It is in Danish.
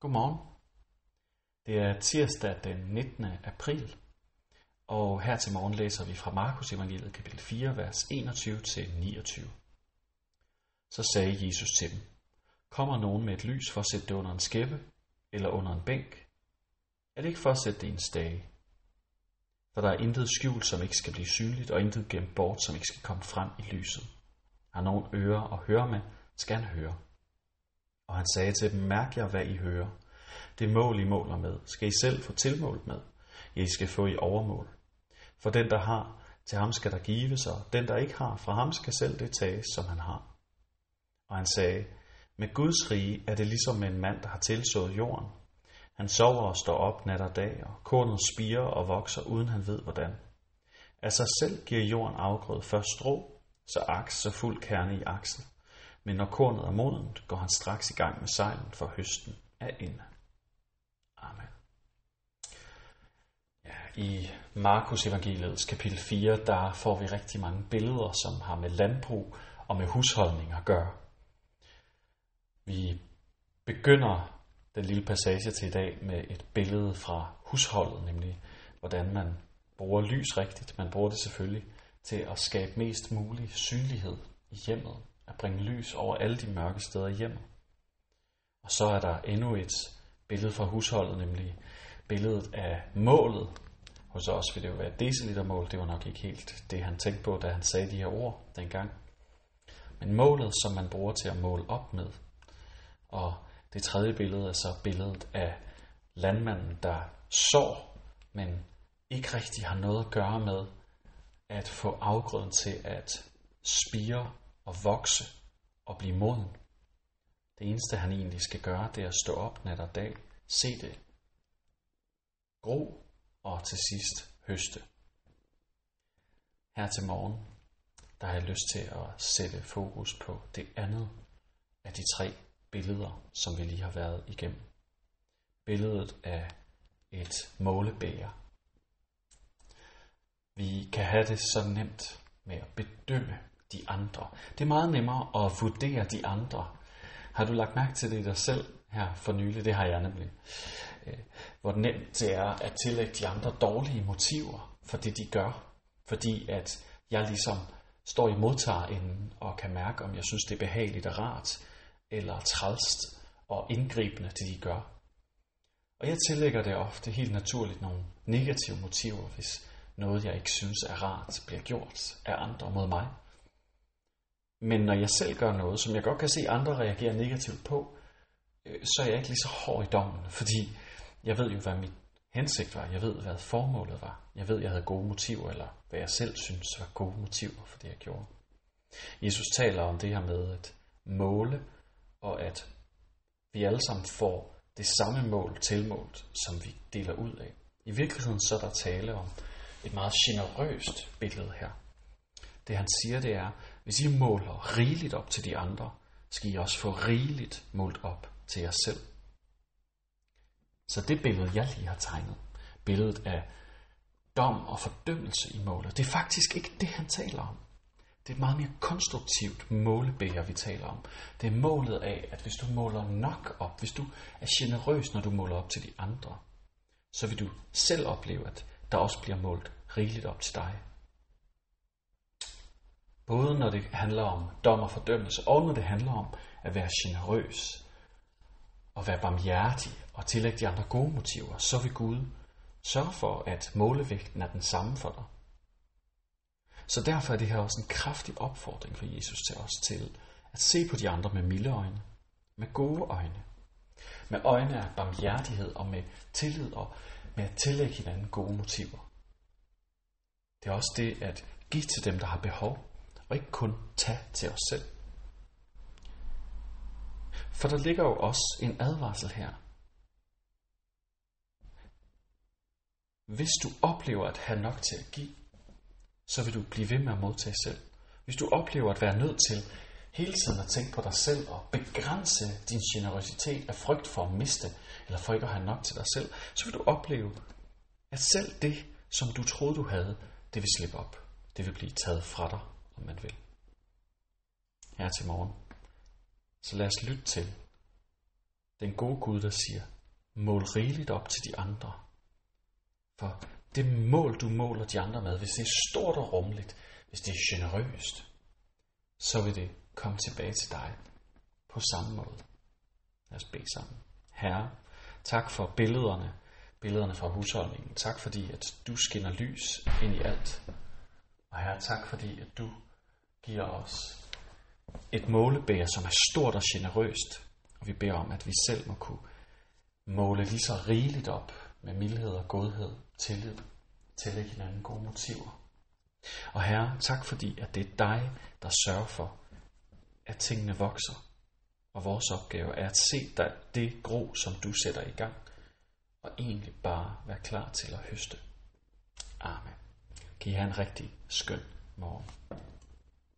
Godmorgen. Det er tirsdag den 19. april, og her til morgen læser vi fra Markus evangeliet kapitel 4, vers 21-29. Så sagde Jesus til dem, Kommer nogen med et lys for at sætte det under en skæppe eller under en bænk? Er det ikke for at sætte det i en stage? For der er intet skjult, som ikke skal blive synligt, og intet gemt bort, som ikke skal komme frem i lyset. Har nogen ører at høre med, skal han høre. Og han sagde til dem, mærk jer, hvad I hører. Det mål, I måler med, skal I selv få tilmålt med. I skal få i overmål. For den, der har, til ham skal der gives, og den, der ikke har, fra ham skal selv det tages, som han har. Og han sagde, med Guds rige er det ligesom med en mand, der har tilsået jorden. Han sover og står op nat og dag, og kornet spiger og vokser, uden han ved hvordan. Af sig selv giver jorden afgrød først strå, så aks så fuld kerne i aksen. Men når kornet er modent, går han straks i gang med sejlen, for høsten er inde. Amen. Ja, I Markus evangeliets kapitel 4, der får vi rigtig mange billeder, som har med landbrug og med husholdning at gøre. Vi begynder den lille passage til i dag med et billede fra husholdet, nemlig hvordan man bruger lys rigtigt. Man bruger det selvfølgelig til at skabe mest mulig synlighed i hjemmet, at bringe lys over alle de mørke steder hjem. Og så er der endnu et billede fra husholdet, nemlig billedet af målet. Hos os vil det jo være et decilitermål, det var nok ikke helt det, han tænkte på, da han sagde de her ord dengang. Men målet, som man bruger til at måle op med. Og det tredje billede er så billedet af landmanden, der sår, men ikke rigtig har noget at gøre med at få afgrøden til at spire og vokse og blive moden. Det eneste han egentlig skal gøre, det er at stå op nat og dag, se det, gro og til sidst høste. Her til morgen, der har jeg lyst til at sætte fokus på det andet af de tre billeder, som vi lige har været igennem. Billedet af et målebæger. Vi kan have det så nemt med at bedømme andre. Det er meget nemmere at vurdere de andre. Har du lagt mærke til det i dig selv her for nylig? Det har jeg nemlig. Øh, hvor nemt det er at tillægge de andre dårlige motiver for det, de gør. Fordi at jeg ligesom står i modtagerenden og kan mærke, om jeg synes, det er behageligt og rart, eller trælst og indgribende, det de gør. Og jeg tillægger det ofte helt naturligt nogle negative motiver, hvis noget, jeg ikke synes er rart, bliver gjort af andre mod mig. Men når jeg selv gør noget, som jeg godt kan se andre reagere negativt på, øh, så er jeg ikke lige så hård i dommen, fordi jeg ved jo, hvad mit hensigt var. Jeg ved, hvad formålet var. Jeg ved, jeg havde gode motiver, eller hvad jeg selv synes var gode motiver for det, jeg gjorde. Jesus taler om det her med at måle, og at vi alle sammen får det samme mål tilmålt, som vi deler ud af. I virkeligheden så er der tale om et meget generøst billede her. Det han siger, det er, hvis I måler rigeligt op til de andre, skal I også få rigeligt målt op til jer selv. Så det billede, jeg lige har tegnet, billedet af dom og fordømmelse i målet, det er faktisk ikke det, han taler om. Det er et meget mere konstruktivt målebæger, vi taler om. Det er målet af, at hvis du måler nok op, hvis du er generøs, når du måler op til de andre, så vil du selv opleve, at der også bliver målt rigeligt op til dig. Både når det handler om dom og fordømmelse, og når det handler om at være generøs og være barmhjertig og tillægge de andre gode motiver, så vil Gud sørge for, at målevægten er den samme for dig. Så derfor er det her også en kraftig opfordring fra Jesus til os til at se på de andre med milde øjne, med gode øjne, med øjne af barmhjertighed og med tillid og med at tillægge hinanden gode motiver. Det er også det at give til dem, der har behov, og ikke kun tage til os selv. For der ligger jo også en advarsel her. Hvis du oplever at have nok til at give, så vil du blive ved med at modtage selv. Hvis du oplever at være nødt til hele tiden at tænke på dig selv og begrænse din generøsitet af frygt for at miste, eller for ikke at have nok til dig selv, så vil du opleve, at selv det, som du troede du havde, det vil slippe op. Det vil blive taget fra dig, om man vil. Her til morgen. Så lad os lytte til, Den gode Gud, der siger, mål rigeligt op til de andre. For det mål, du måler de andre med, hvis det er stort og rummeligt, hvis det er generøst, så vil det komme tilbage til dig på samme måde. Lad os bede sammen. Herre, tak for billederne, billederne fra husholdningen. Tak fordi, at du skinner lys ind i alt. Og herre, tak fordi, at du giver os et målebær, som er stort og generøst. Og vi beder om, at vi selv må kunne måle lige så rigeligt op med mildhed og godhed, tillid, tillægge hinanden gode motiver. Og herre, tak fordi, at det er dig, der sørger for, at tingene vokser. Og vores opgave er at se dig det gro, som du sætter i gang, og egentlig bare være klar til at høste. Kan I have en rigtig skøn morgen.